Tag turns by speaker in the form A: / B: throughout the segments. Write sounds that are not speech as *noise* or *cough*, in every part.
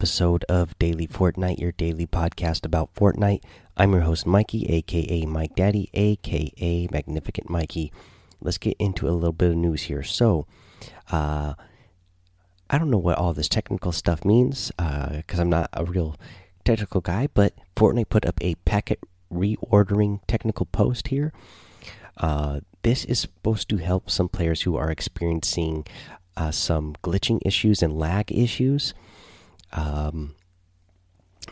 A: episode of Daily Fortnite, your daily podcast about Fortnite. I'm your host, Mikey, aka Mike Daddy, aka Magnificent Mikey. Let's get into a little bit of news here. So, uh, I don't know what all this technical stuff means because uh, I'm not a real technical guy, but Fortnite put up a packet reordering technical post here. Uh, this is supposed to help some players who are experiencing uh, some glitching issues and lag issues. Um,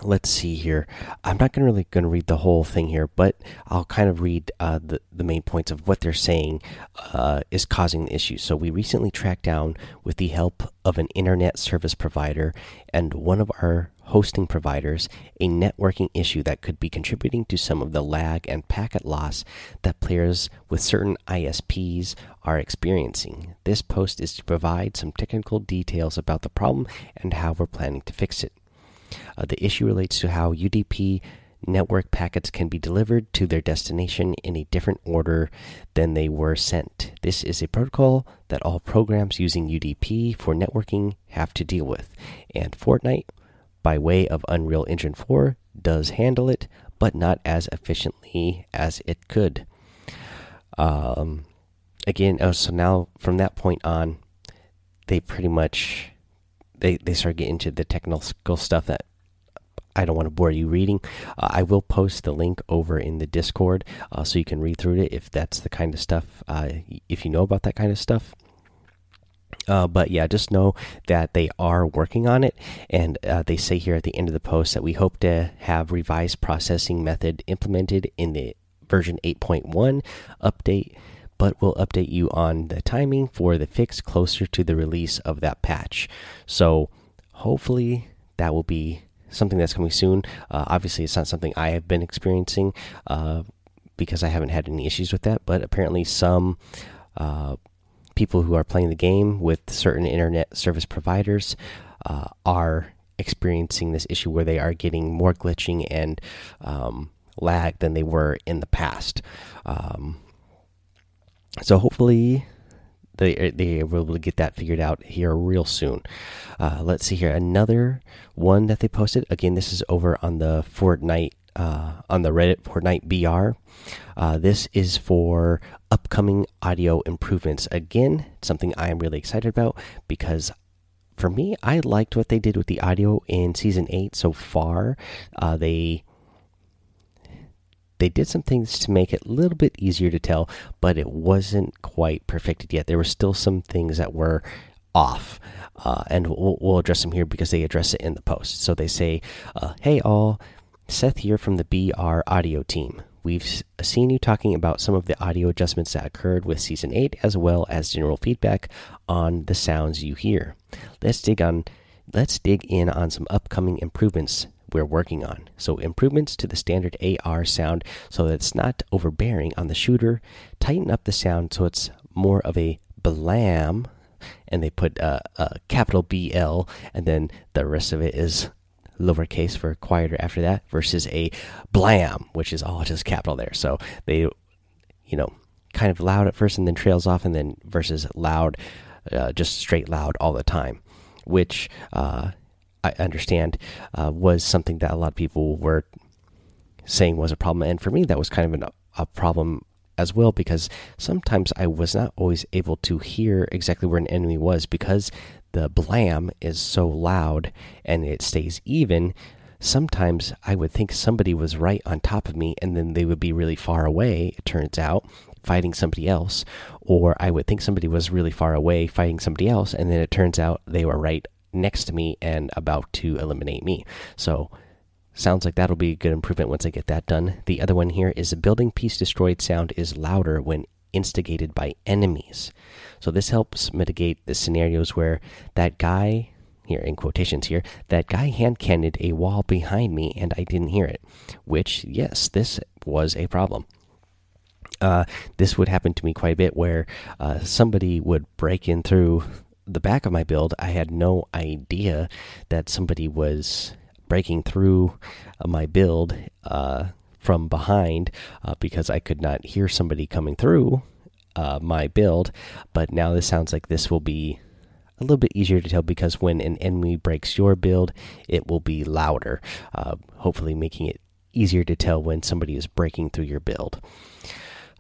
A: let's see here. I'm not gonna really going to read the whole thing here, but I'll kind of read uh, the the main points of what they're saying uh, is causing the issue. So we recently tracked down, with the help of an internet service provider and one of our hosting providers a networking issue that could be contributing to some of the lag and packet loss that players with certain ISPs are experiencing. This post is to provide some technical details about the problem and how we're planning to fix it. Uh, the issue relates to how UDP network packets can be delivered to their destination in a different order than they were sent. This is a protocol that all programs using UDP for networking have to deal with, and Fortnite by way of Unreal Engine 4 does handle it, but not as efficiently as it could. Um, again, oh, so now from that point on, they pretty much they they start getting into the technical stuff that I don't want to bore you reading. Uh, I will post the link over in the Discord uh, so you can read through it if that's the kind of stuff. Uh, if you know about that kind of stuff. Uh, but yeah, just know that they are working on it, and uh, they say here at the end of the post that we hope to have revised processing method implemented in the version 8.1 update, but we'll update you on the timing for the fix closer to the release of that patch. So hopefully that will be something that's coming soon. Uh, obviously, it's not something I have been experiencing uh, because I haven't had any issues with that, but apparently some uh, people who are playing the game with certain internet service providers uh, are experiencing this issue where they are getting more glitching and um, lag than they were in the past. Um, so hopefully they they will able to get that figured out here real soon. Uh, let's see here another one that they posted. Again, this is over on the Fortnite uh, on the Reddit Fortnite BR. Uh, this is for upcoming audio improvements. Again, something I am really excited about because for me, I liked what they did with the audio in season eight so far. Uh, they they did some things to make it a little bit easier to tell, but it wasn't quite perfected yet. There were still some things that were off, uh, and we'll, we'll, address them here because they address it in the post. So they say, uh, "Hey all, Seth here from the BR Audio team. We've seen you talking about some of the audio adjustments that occurred with season 8 as well as general feedback on the sounds you hear. Let's dig on let's dig in on some upcoming improvements we're working on. So improvements to the standard AR sound so that it's not overbearing on the shooter, tighten up the sound so it's more of a blam and they put uh, a capital BL and then the rest of it is lowercase for quieter after that versus a blam, which is all just capital there. So they, you know, kind of loud at first and then trails off, and then versus loud, uh, just straight loud all the time, which uh, I understand uh, was something that a lot of people were saying was a problem. And for me, that was kind of an, a problem as well because sometimes I was not always able to hear exactly where an enemy was because the blam is so loud and it stays even. Sometimes I would think somebody was right on top of me and then they would be really far away, it turns out, fighting somebody else. Or I would think somebody was really far away fighting somebody else and then it turns out they were right next to me and about to eliminate me. So, Sounds like that'll be a good improvement once I get that done. The other one here is a building piece destroyed sound is louder when instigated by enemies. So this helps mitigate the scenarios where that guy here in quotations here that guy hand cannoned a wall behind me and I didn't hear it. Which yes, this was a problem. Uh, this would happen to me quite a bit where uh, somebody would break in through the back of my build. I had no idea that somebody was breaking through uh, my build uh, from behind uh, because I could not hear somebody coming through uh, my build. But now this sounds like this will be a little bit easier to tell because when an enemy breaks your build, it will be louder, uh, hopefully making it easier to tell when somebody is breaking through your build.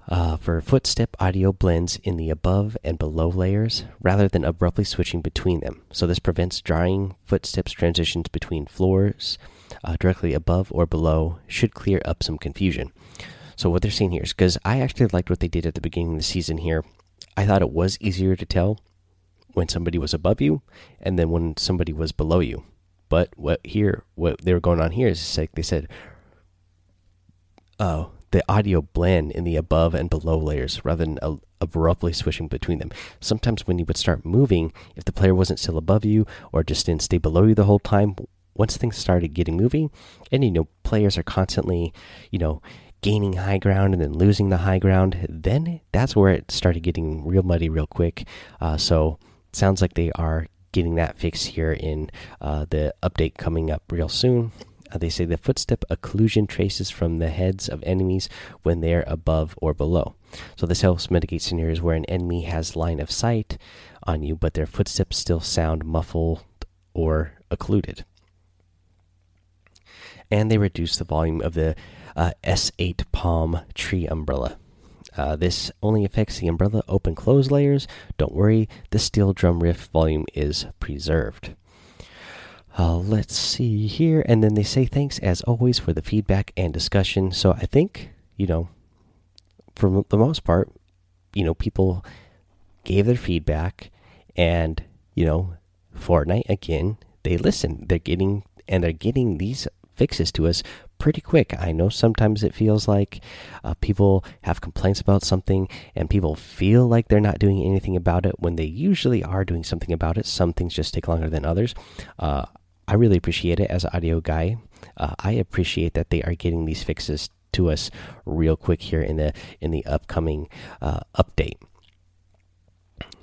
A: Uh, for footstep audio blends in the above and below layers rather than abruptly switching between them. So, this prevents jarring footsteps transitions between floors uh, directly above or below, should clear up some confusion. So, what they're saying here is because I actually liked what they did at the beginning of the season here, I thought it was easier to tell when somebody was above you and then when somebody was below you. But what here, what they were going on here is like they said, oh, the audio blend in the above and below layers rather than abruptly switching between them. Sometimes when you would start moving, if the player wasn't still above you or just didn't stay below you the whole time, once things started getting moving, and you know players are constantly, you know, gaining high ground and then losing the high ground, then that's where it started getting real muddy real quick. Uh, so sounds like they are getting that fixed here in uh, the update coming up real soon. Uh, they say the footstep occlusion traces from the heads of enemies when they're above or below. So this helps mitigate scenarios where an enemy has line of sight on you, but their footsteps still sound muffled or occluded. And they reduce the volume of the uh, S8 palm tree umbrella. Uh, this only affects the umbrella open close layers. Don't worry, the steel drum riff volume is preserved. Uh, let's see here. And then they say thanks as always for the feedback and discussion. So I think, you know, for the most part, you know, people gave their feedback and, you know, Fortnite again, they listen. They're getting and they're getting these fixes to us pretty quick. I know sometimes it feels like uh, people have complaints about something and people feel like they're not doing anything about it when they usually are doing something about it. Some things just take longer than others. Uh, I really appreciate it as an audio guy. Uh, I appreciate that they are getting these fixes to us real quick here in the in the upcoming uh, update.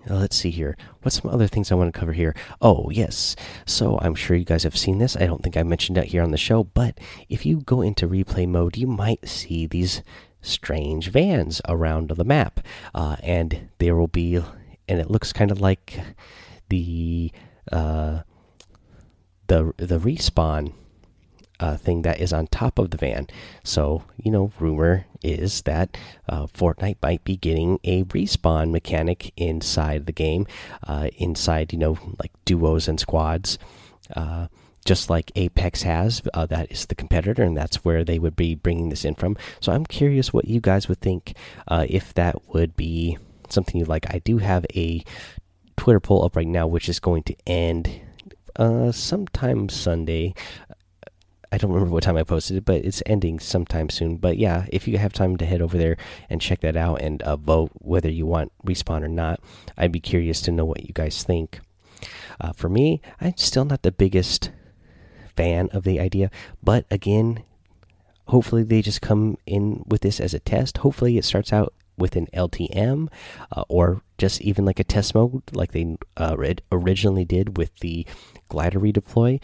A: Uh, let's see here. What's some other things I want to cover here? Oh, yes. So I'm sure you guys have seen this. I don't think I mentioned it here on the show, but if you go into replay mode, you might see these strange vans around the map. Uh, and there will be, and it looks kind of like the. Uh, the the respawn uh, thing that is on top of the van. So, you know, rumor is that uh, Fortnite might be getting a respawn mechanic inside the game, uh, inside, you know, like duos and squads. Uh, just like Apex has, uh, that is the competitor, and that's where they would be bringing this in from. So I'm curious what you guys would think uh, if that would be something you like. I do have a Twitter poll up right now, which is going to end uh, sometime Sunday. I don't remember what time I posted it, but it's ending sometime soon. But yeah, if you have time to head over there and check that out and uh, vote whether you want respawn or not, I'd be curious to know what you guys think. Uh, for me, I'm still not the biggest fan of the idea, but again, hopefully they just come in with this as a test. Hopefully it starts out with an LTM uh, or just even like a test mode like they uh, originally did with the glider redeploy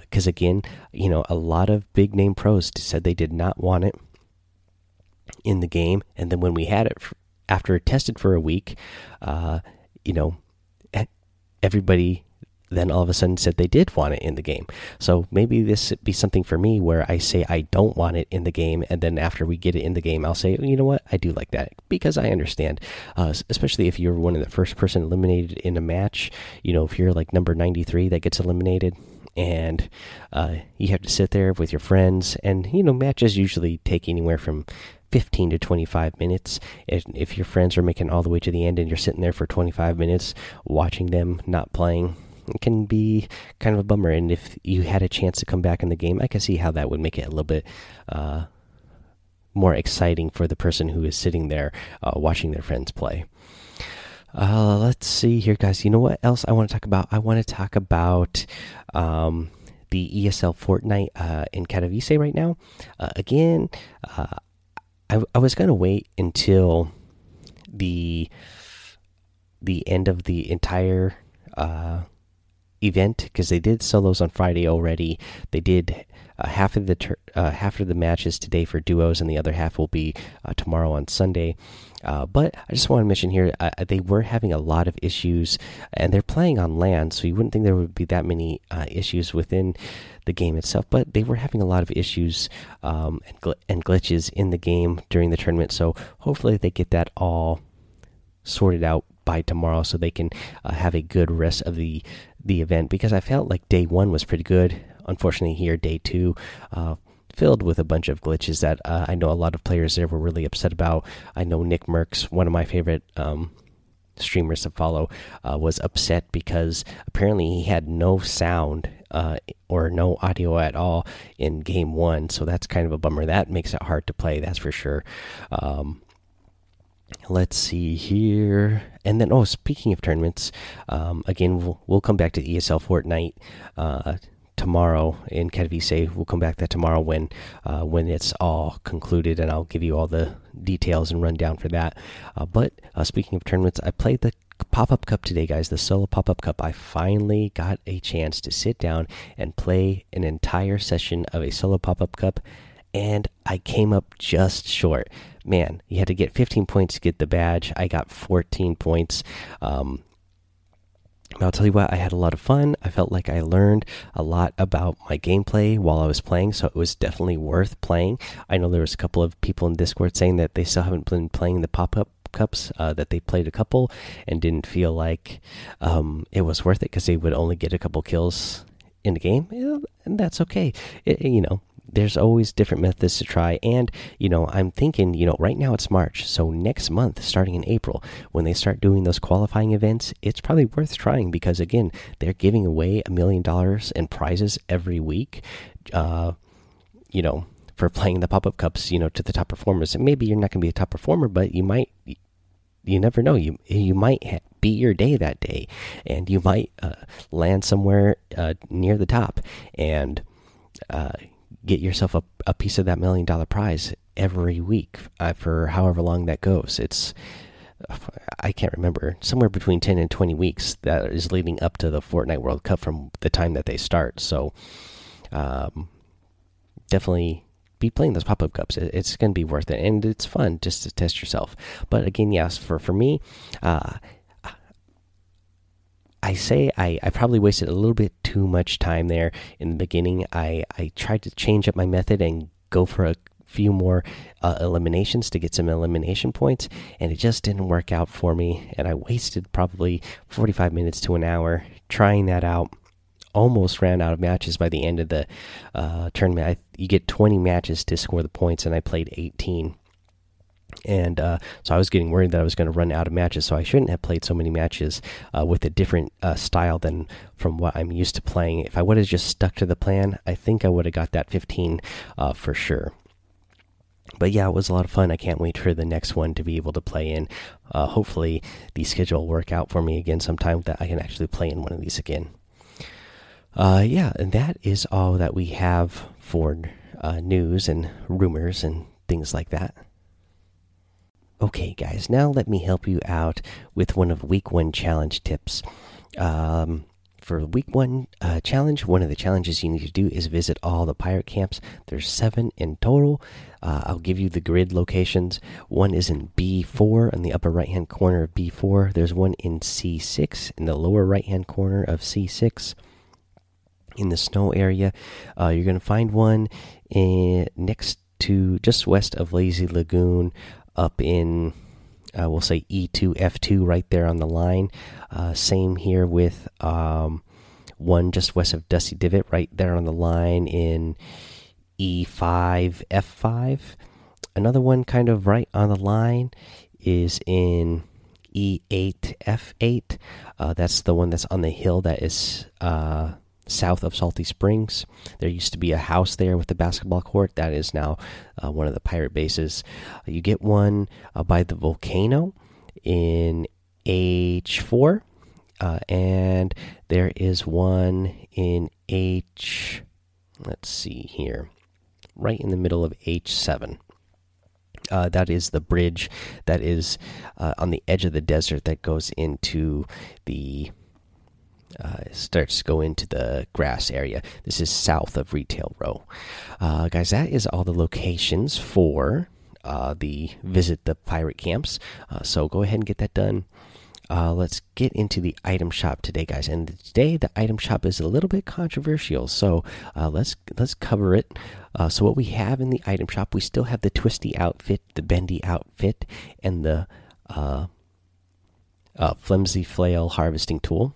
A: because uh, again you know a lot of big name pros said they did not want it in the game. And then when we had it after it tested for a week uh, you know everybody then all of a sudden said they did want it in the game. So maybe this be something for me where I say I don't want it in the game, and then after we get it in the game, I'll say, you know what, I do like that because I understand, uh, especially if you're one of the first person eliminated in a match. You know, if you're like number 93 that gets eliminated. And uh, you have to sit there with your friends, and you know matches usually take anywhere from 15 to 25 minutes. And if your friends are making all the way to the end and you're sitting there for 25 minutes watching them not playing, it can be kind of a bummer. And if you had a chance to come back in the game, I can see how that would make it a little bit uh, more exciting for the person who is sitting there uh, watching their friends play. Uh, let's see here, guys. You know what else I want to talk about? I want to talk about um, the ESL Fortnite uh, in Katowice right now. Uh, again, uh, I, I was going to wait until the the end of the entire uh, event because they did solos on Friday already. They did uh, half of the uh, half of the matches today for duos, and the other half will be uh, tomorrow on Sunday. Uh, but I just want to mention here uh, they were having a lot of issues, and they're playing on LAN, so you wouldn't think there would be that many uh, issues within the game itself. But they were having a lot of issues um, and, gl and glitches in the game during the tournament. So hopefully they get that all sorted out by tomorrow, so they can have a good rest of the the event. Because I felt like day one was pretty good unfortunately, here day two, uh, filled with a bunch of glitches that uh, I know a lot of players there were really upset about. I know Nick Mercs, one of my favorite um, streamers to follow, uh, was upset because apparently he had no sound uh, or no audio at all in game one. So that's kind of a bummer. That makes it hard to play, that's for sure. Um, let's see here and then oh speaking of tournaments um, again we'll, we'll come back to esl fortnite uh, tomorrow in Katowice. We'll come back that tomorrow when uh, when it's all concluded, and I'll give you all the details and rundown for that. Uh, but uh, speaking of tournaments, I played the pop up cup today, guys. The solo pop up cup. I finally got a chance to sit down and play an entire session of a solo pop up cup, and I came up just short. Man, you had to get 15 points to get the badge. I got 14 points. Um, I'll tell you what, I had a lot of fun. I felt like I learned a lot about my gameplay while I was playing, so it was definitely worth playing. I know there was a couple of people in Discord saying that they still haven't been playing the pop up cups, uh, that they played a couple and didn't feel like um, it was worth it because they would only get a couple kills in the game, and that's okay. It, you know, there's always different methods to try. And you know i'm thinking you know right now it's march so next month starting in april when they start doing those qualifying events it's probably worth trying because again they're giving away a million dollars in prizes every week uh you know for playing the pop-up cups you know to the top performers. And maybe you're not going to be a top performer but you might you never know. You you might beat your day that day and you might uh, land somewhere uh, near the top. And uh, get yourself a, a piece of that million dollar prize every week uh, for however long that goes. It's I can't remember somewhere between ten and twenty weeks that is leading up to the Fortnite World Cup from the time that they start. So um, definitely be playing those pop up cups. It's going to be worth it, and it's fun just to test yourself. But again, yes, for for me. Uh, I say I, I probably wasted a little bit too much time there in the beginning. I, I tried to change up my method and go for a few more uh, eliminations to get some elimination points, and it just didn't work out for me. And I wasted probably 45 minutes to an hour trying that out. Almost ran out of matches by the end of the uh, tournament. I, you get 20 matches to score the points, and I played 18 and uh, so I was getting worried that I was going to run out of matches. So I shouldn't have played so many matches uh, with a different uh, style than from what I'm used to playing. If I would have just stuck to the plan, I think I would have got that 15 uh, for sure. But yeah, it was a lot of fun. I can't wait for the next one to be able to play in. Uh, hopefully, the schedule will work out for me again sometime that I can actually play in one of these again. Uh, yeah, and that is all that we have for news and rumors and things like that. Okay, guys, now let me help you out with one of week one challenge tips. Um, for week one uh, challenge, one of the challenges you need to do is visit all the pirate camps. There's seven in total. Uh, I'll give you the grid locations. One is in B4 in the upper right hand corner of B4. There's one in C6 in the lower right hand corner of C6. In the snow area, uh, you're going to find one in, next to just west of Lazy Lagoon up in uh, we'll say E2 F2 right there on the line. Uh, same here with um, one just west of Dusty Divot right there on the line in E5 F5. Another one kind of right on the line is in E8 F8. Uh, that's the one that's on the hill that is uh, south of Salty Springs. There used to be a house there with the basketball court. That is now uh, one of the pirate bases. you get one uh, by the volcano in H4, uh, and there is one in H. Let's see here, right in the middle of H7. Uh, that is the bridge that is uh, on the edge of the desert that goes into the uh, starts to go into the grass area. This is south of Retail Row. Uh, guys, that is all the locations for uh, the visit the pirate camps. Uh, so go ahead and get that done. Uh, let's get into the item shop today, guys. And today the item shop is a little bit controversial, so uh, let's let's cover it. so what we have in the item shop, we still have the twisty outfit, the bendy outfit, and the flimsy flail harvesting tool.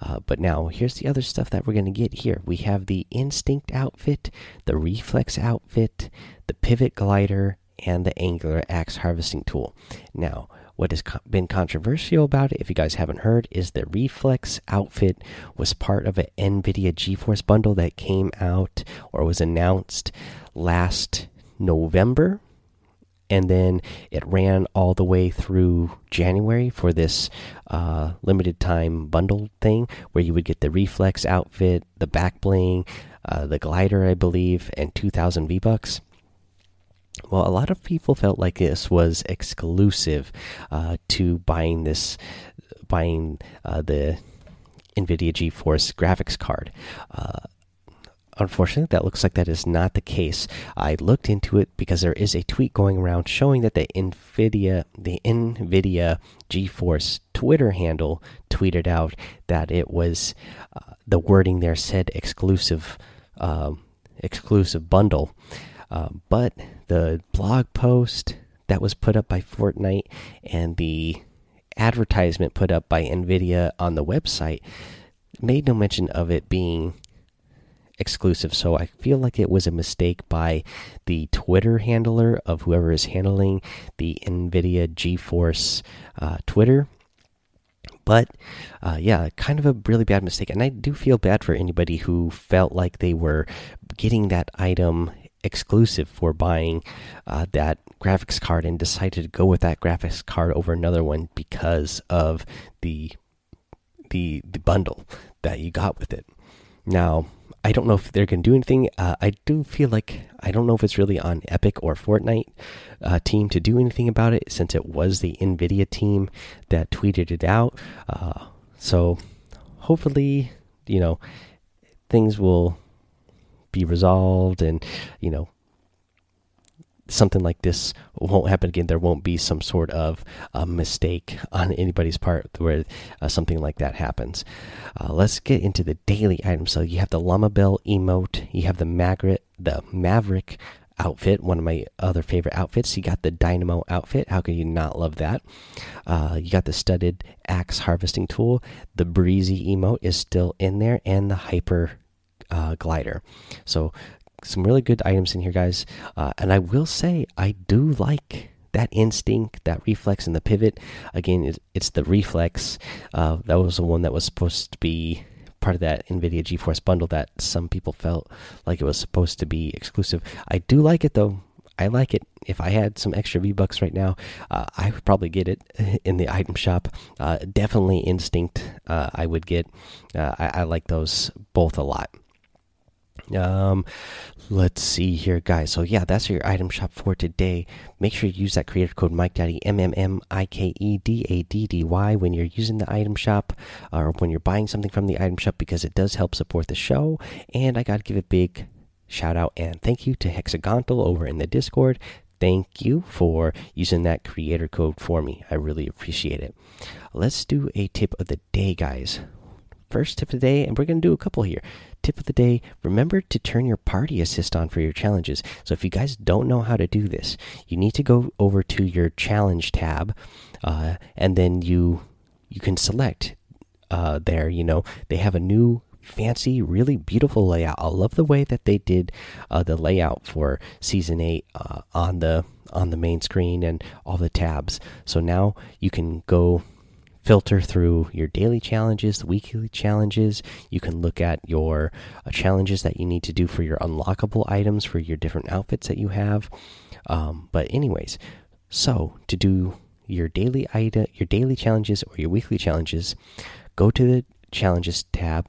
A: Uh, but now, here's the other stuff that we're going to get here. We have the Instinct outfit, the Reflex outfit, the Pivot glider, and the Angular Axe harvesting tool. Now, what has been controversial about it, if you guys haven't heard, is the Reflex outfit was part of an NVIDIA GeForce bundle that came out or was announced last November and then it ran all the way through January for this uh, limited time bundle thing where you would get the reflex outfit, the back bling, uh, the glider, I believe, and 2,000 V bucks. Well, a lot of people felt like this was exclusive uh, to buying this, buying uh, the NVIDIA GeForce graphics card. Uh, Unfortunately, that looks like that is not the case. I looked into it because there is a tweet going around showing that the Nvidia the Nvidia GeForce Twitter handle tweeted out that it was uh, the wording there said exclusive um, exclusive bundle, uh, but the blog post that was put up by Fortnite and the advertisement put up by Nvidia on the website made no mention of it being exclusive. So I feel like it was a mistake by the Twitter handler of whoever is handling the NVIDIA GeForce uh, Twitter. But uh, yeah, kind of a really bad mistake. And I do feel bad for anybody who felt like they were getting that item exclusive for buying uh, that graphics card and decided to go with that graphics card over another one because of the the the bundle that you got with it. Now, I don't know if they're going to do anything. Uh, I do feel like I don't know if it's really on Epic or Fortnite uh, team to do anything about it since it was the Nvidia team that tweeted it out. Uh, so hopefully, you know, things will be resolved and you know something like this won't happen again. There won't be some sort of uh, mistake on anybody's part where uh, something like that happens. Uh, let's get into the daily items. So you have the Llama Bell emote, you have the Magret, the Maverick outfit, one of my other favorite outfits. You got the Dynamo outfit. How could you not love that? Uh, you got the studded axe harvesting tool. The breezy emote is still in there, and the hyper uh, glider. So some really good items in here, guys. Uh, and I will say, I do like that instinct, that reflex, and the pivot. Again, it's the reflex. Uh, that was the one that was supposed to be part of that NVIDIA GeForce bundle that some people felt like it was supposed to be exclusive. I do like it though. I like it. If I had some extra V bucks right now, uh, I would probably get it *laughs* in the item shop. Uh, definitely Instinct. Uh, I would get. Uh, I, I like those both a lot. Um, let's see here, guys. So yeah, that's your item shop for today. Make sure you use that creator code Mike Daddy M M M I K E D A D D Y when you're using the item shop or when you're buying something from the item shop because it does help support the show. And I got to give a big shout out and thank you to Hexagontal over in the Discord. Thank you for using that creator code for me. I really appreciate it. Let's do a tip of the day, guys. First tip of the day, and we're going to do a couple here tip of the day remember to turn your party assist on for your challenges. So, if you guys don't know how to do this, you need to go over to your challenge tab uh, and then you you can select uh, there. You know, they have a new fancy, really beautiful layout. I love the way that they did uh, the layout for season eight uh, on the on the main screen and all the tabs. So now you can go filter through your daily challenges, the weekly challenges. You can look at your uh, challenges that you need to do for your unlockable items for your different outfits that you have. Um, but anyways, so to do your daily item, your daily challenges or your weekly challenges, go to the challenges tab,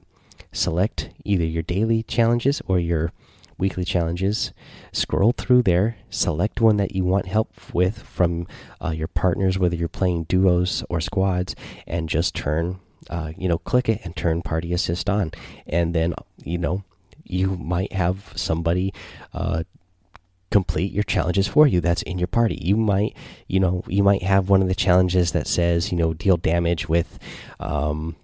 A: select either your daily challenges or your weekly challenges. Scroll through there, select one that you want help with from uh, your partners, whether you're playing duos or squads, and just turn uh, you know, click it and turn party assist on, and then you know you might have somebody uh, complete your challenges for you that's in your party. You might you know you might have one of the challenges that says you know deal damage with um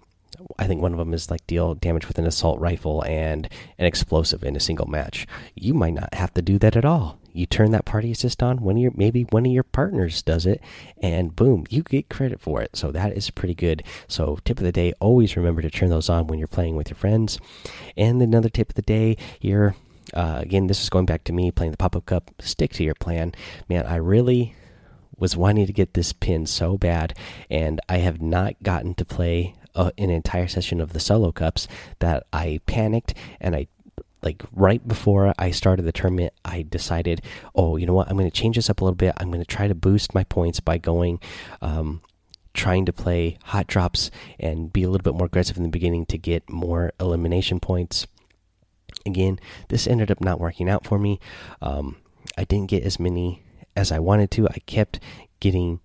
A: I think one of them is like deal damage with an assault rifle and an explosive in a single match. You might not have to do that at all. You turn that party assist on. One of your maybe one of your partners does it, and boom, you get credit for it. So that is pretty good. So tip of the day: always remember to turn those on when you're playing with your friends. And another tip of the day here. Uh, again, this is going back to me playing the pop up cup. Stick to your plan, man. I really was wanting to get this pin so bad, and I have not gotten to play uh, an entire session of the solo cups that I panicked and I like right before I started the tournament, I decided, oh, you know what? I'm going to change this up a little bit. I'm going to try to boost my points by going, um, trying to play hot drops and be a little bit more aggressive in the beginning to get more elimination points. Again, this ended up not working out for me. Um, I didn't get as many as I wanted to. I kept getting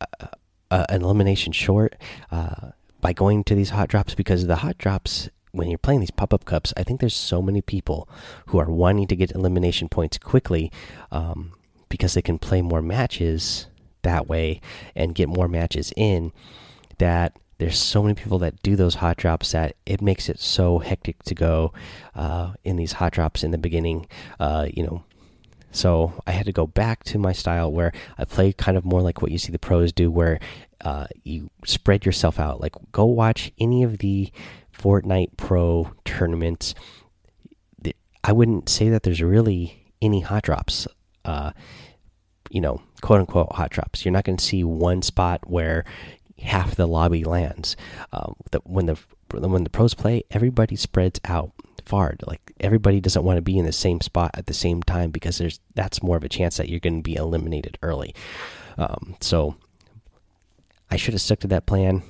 A: uh, uh, an elimination short. Uh, by going to these hot drops because the hot drops when you're playing these pop-up cups i think there's so many people who are wanting to get elimination points quickly um, because they can play more matches that way and get more matches in that there's so many people that do those hot drops that it makes it so hectic to go uh, in these hot drops in the beginning uh, you know so I had to go back to my style where I play kind of more like what you see the pros do, where uh, you spread yourself out. Like go watch any of the Fortnite Pro tournaments. I wouldn't say that there's really any hot drops. Uh, you know, quote unquote hot drops. You're not going to see one spot where half the lobby lands. Um, the, when the when the pros play, everybody spreads out far. Like everybody doesn't want to be in the same spot at the same time because there's that's more of a chance that you're going to be eliminated early. Um, so I should have stuck to that plan.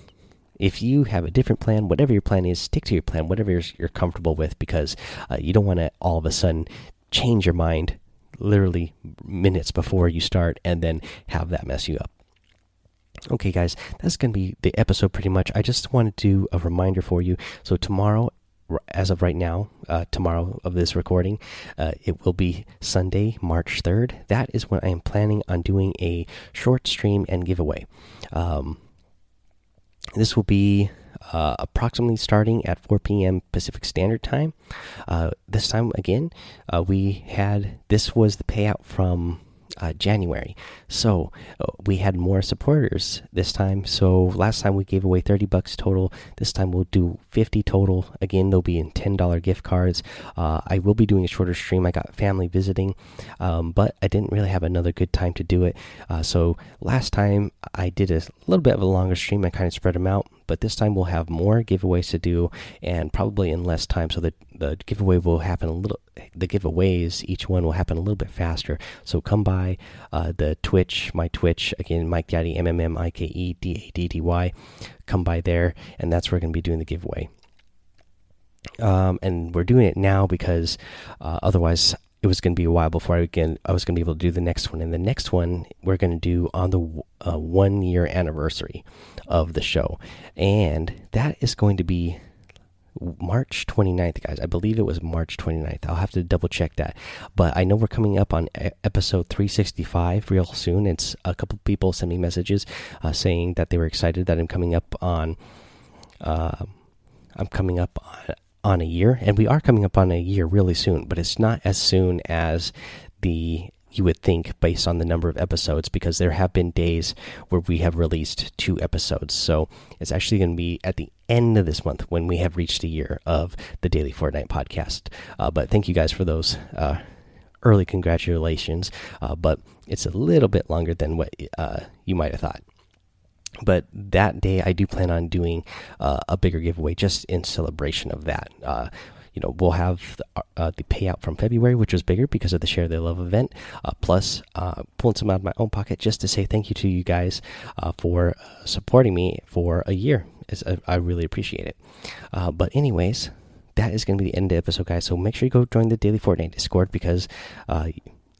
A: If you have a different plan, whatever your plan is, stick to your plan, whatever you're, you're comfortable with, because uh, you don't want to all of a sudden change your mind literally minutes before you start and then have that mess you up. Okay, guys, that's going to be the episode pretty much. I just wanted to do a reminder for you. So, tomorrow as of right now, uh, tomorrow of this recording, uh, it will be Sunday, March 3rd. That is when I am planning on doing a short stream and giveaway. Um, this will be uh, approximately starting at 4 p.m. Pacific Standard Time. Uh, this time, again, uh, we had this was the payout from uh, January. So uh, we had more supporters this time. So last time we gave away 30 bucks total. This time we'll do 50 total. Again, they'll be in $10 gift cards. Uh, I will be doing a shorter stream. I got family visiting, um, but I didn't really have another good time to do it. Uh, so last time I did a little bit of a longer stream. I kind of spread them out but this time we'll have more giveaways to do and probably in less time. So the the giveaway will happen a little the giveaways each one will happen a little bit faster. So come by uh, the twitch my twitch again mike daddy m m m i k e d a d d y. Come by there and that's where we're going to be doing the giveaway. Um, and we're doing it now because uh, otherwise it was going to be a while before I, again, I was going to be able to do the next one. And the next one we're going to do on the uh, one year anniversary of the show. And that is going to be March 29th, guys. I believe it was March 29th. I'll have to double check that. But I know we're coming up on episode 365 real soon. It's a couple people sent me messages uh, saying that they were excited that I'm coming up on. Uh, I'm coming up on a year, and we are coming up on a year really soon, but it's not as soon as the you would think based on the number of episodes because there have been days where we have released two episodes. So it's actually going to be at the end of this month when we have reached a year of the Daily Fortnite podcast. Uh, but thank you guys for those uh, early congratulations. Uh, but it's a little bit longer than what uh, you might have thought but that day I do plan on doing uh, a bigger giveaway just in celebration of that. Uh, you know, we'll have the, uh, the, payout from February, which was bigger because of the Share the Love event, uh, plus uh, pulling some out of my own pocket just to say thank you to you guys uh, for supporting me for a year. I really appreciate it. but, anyways, that is going to be the end of the episode, guys. So make sure you go join the Daily Fortnite Discord because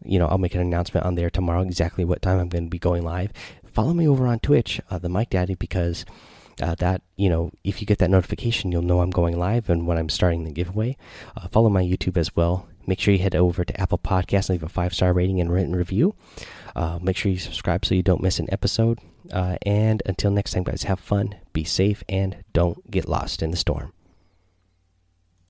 A: you know, I'll make an announcement on there tomorrow exactly what time I'm going to be going live follow me over on Twitch, uh, the Mike Daddy, because Uh, that you know, if you get that notification, you'll know I'm going live and when I'm starting the giveaway. Uh, follow my YouTube as well. Make sure you head over to Apple Podcasts and leave a five star rating and written review. Uh, make sure you subscribe so you don't miss an episode. Uh, and until next time, guys, have fun, be safe, and don't get lost in the storm.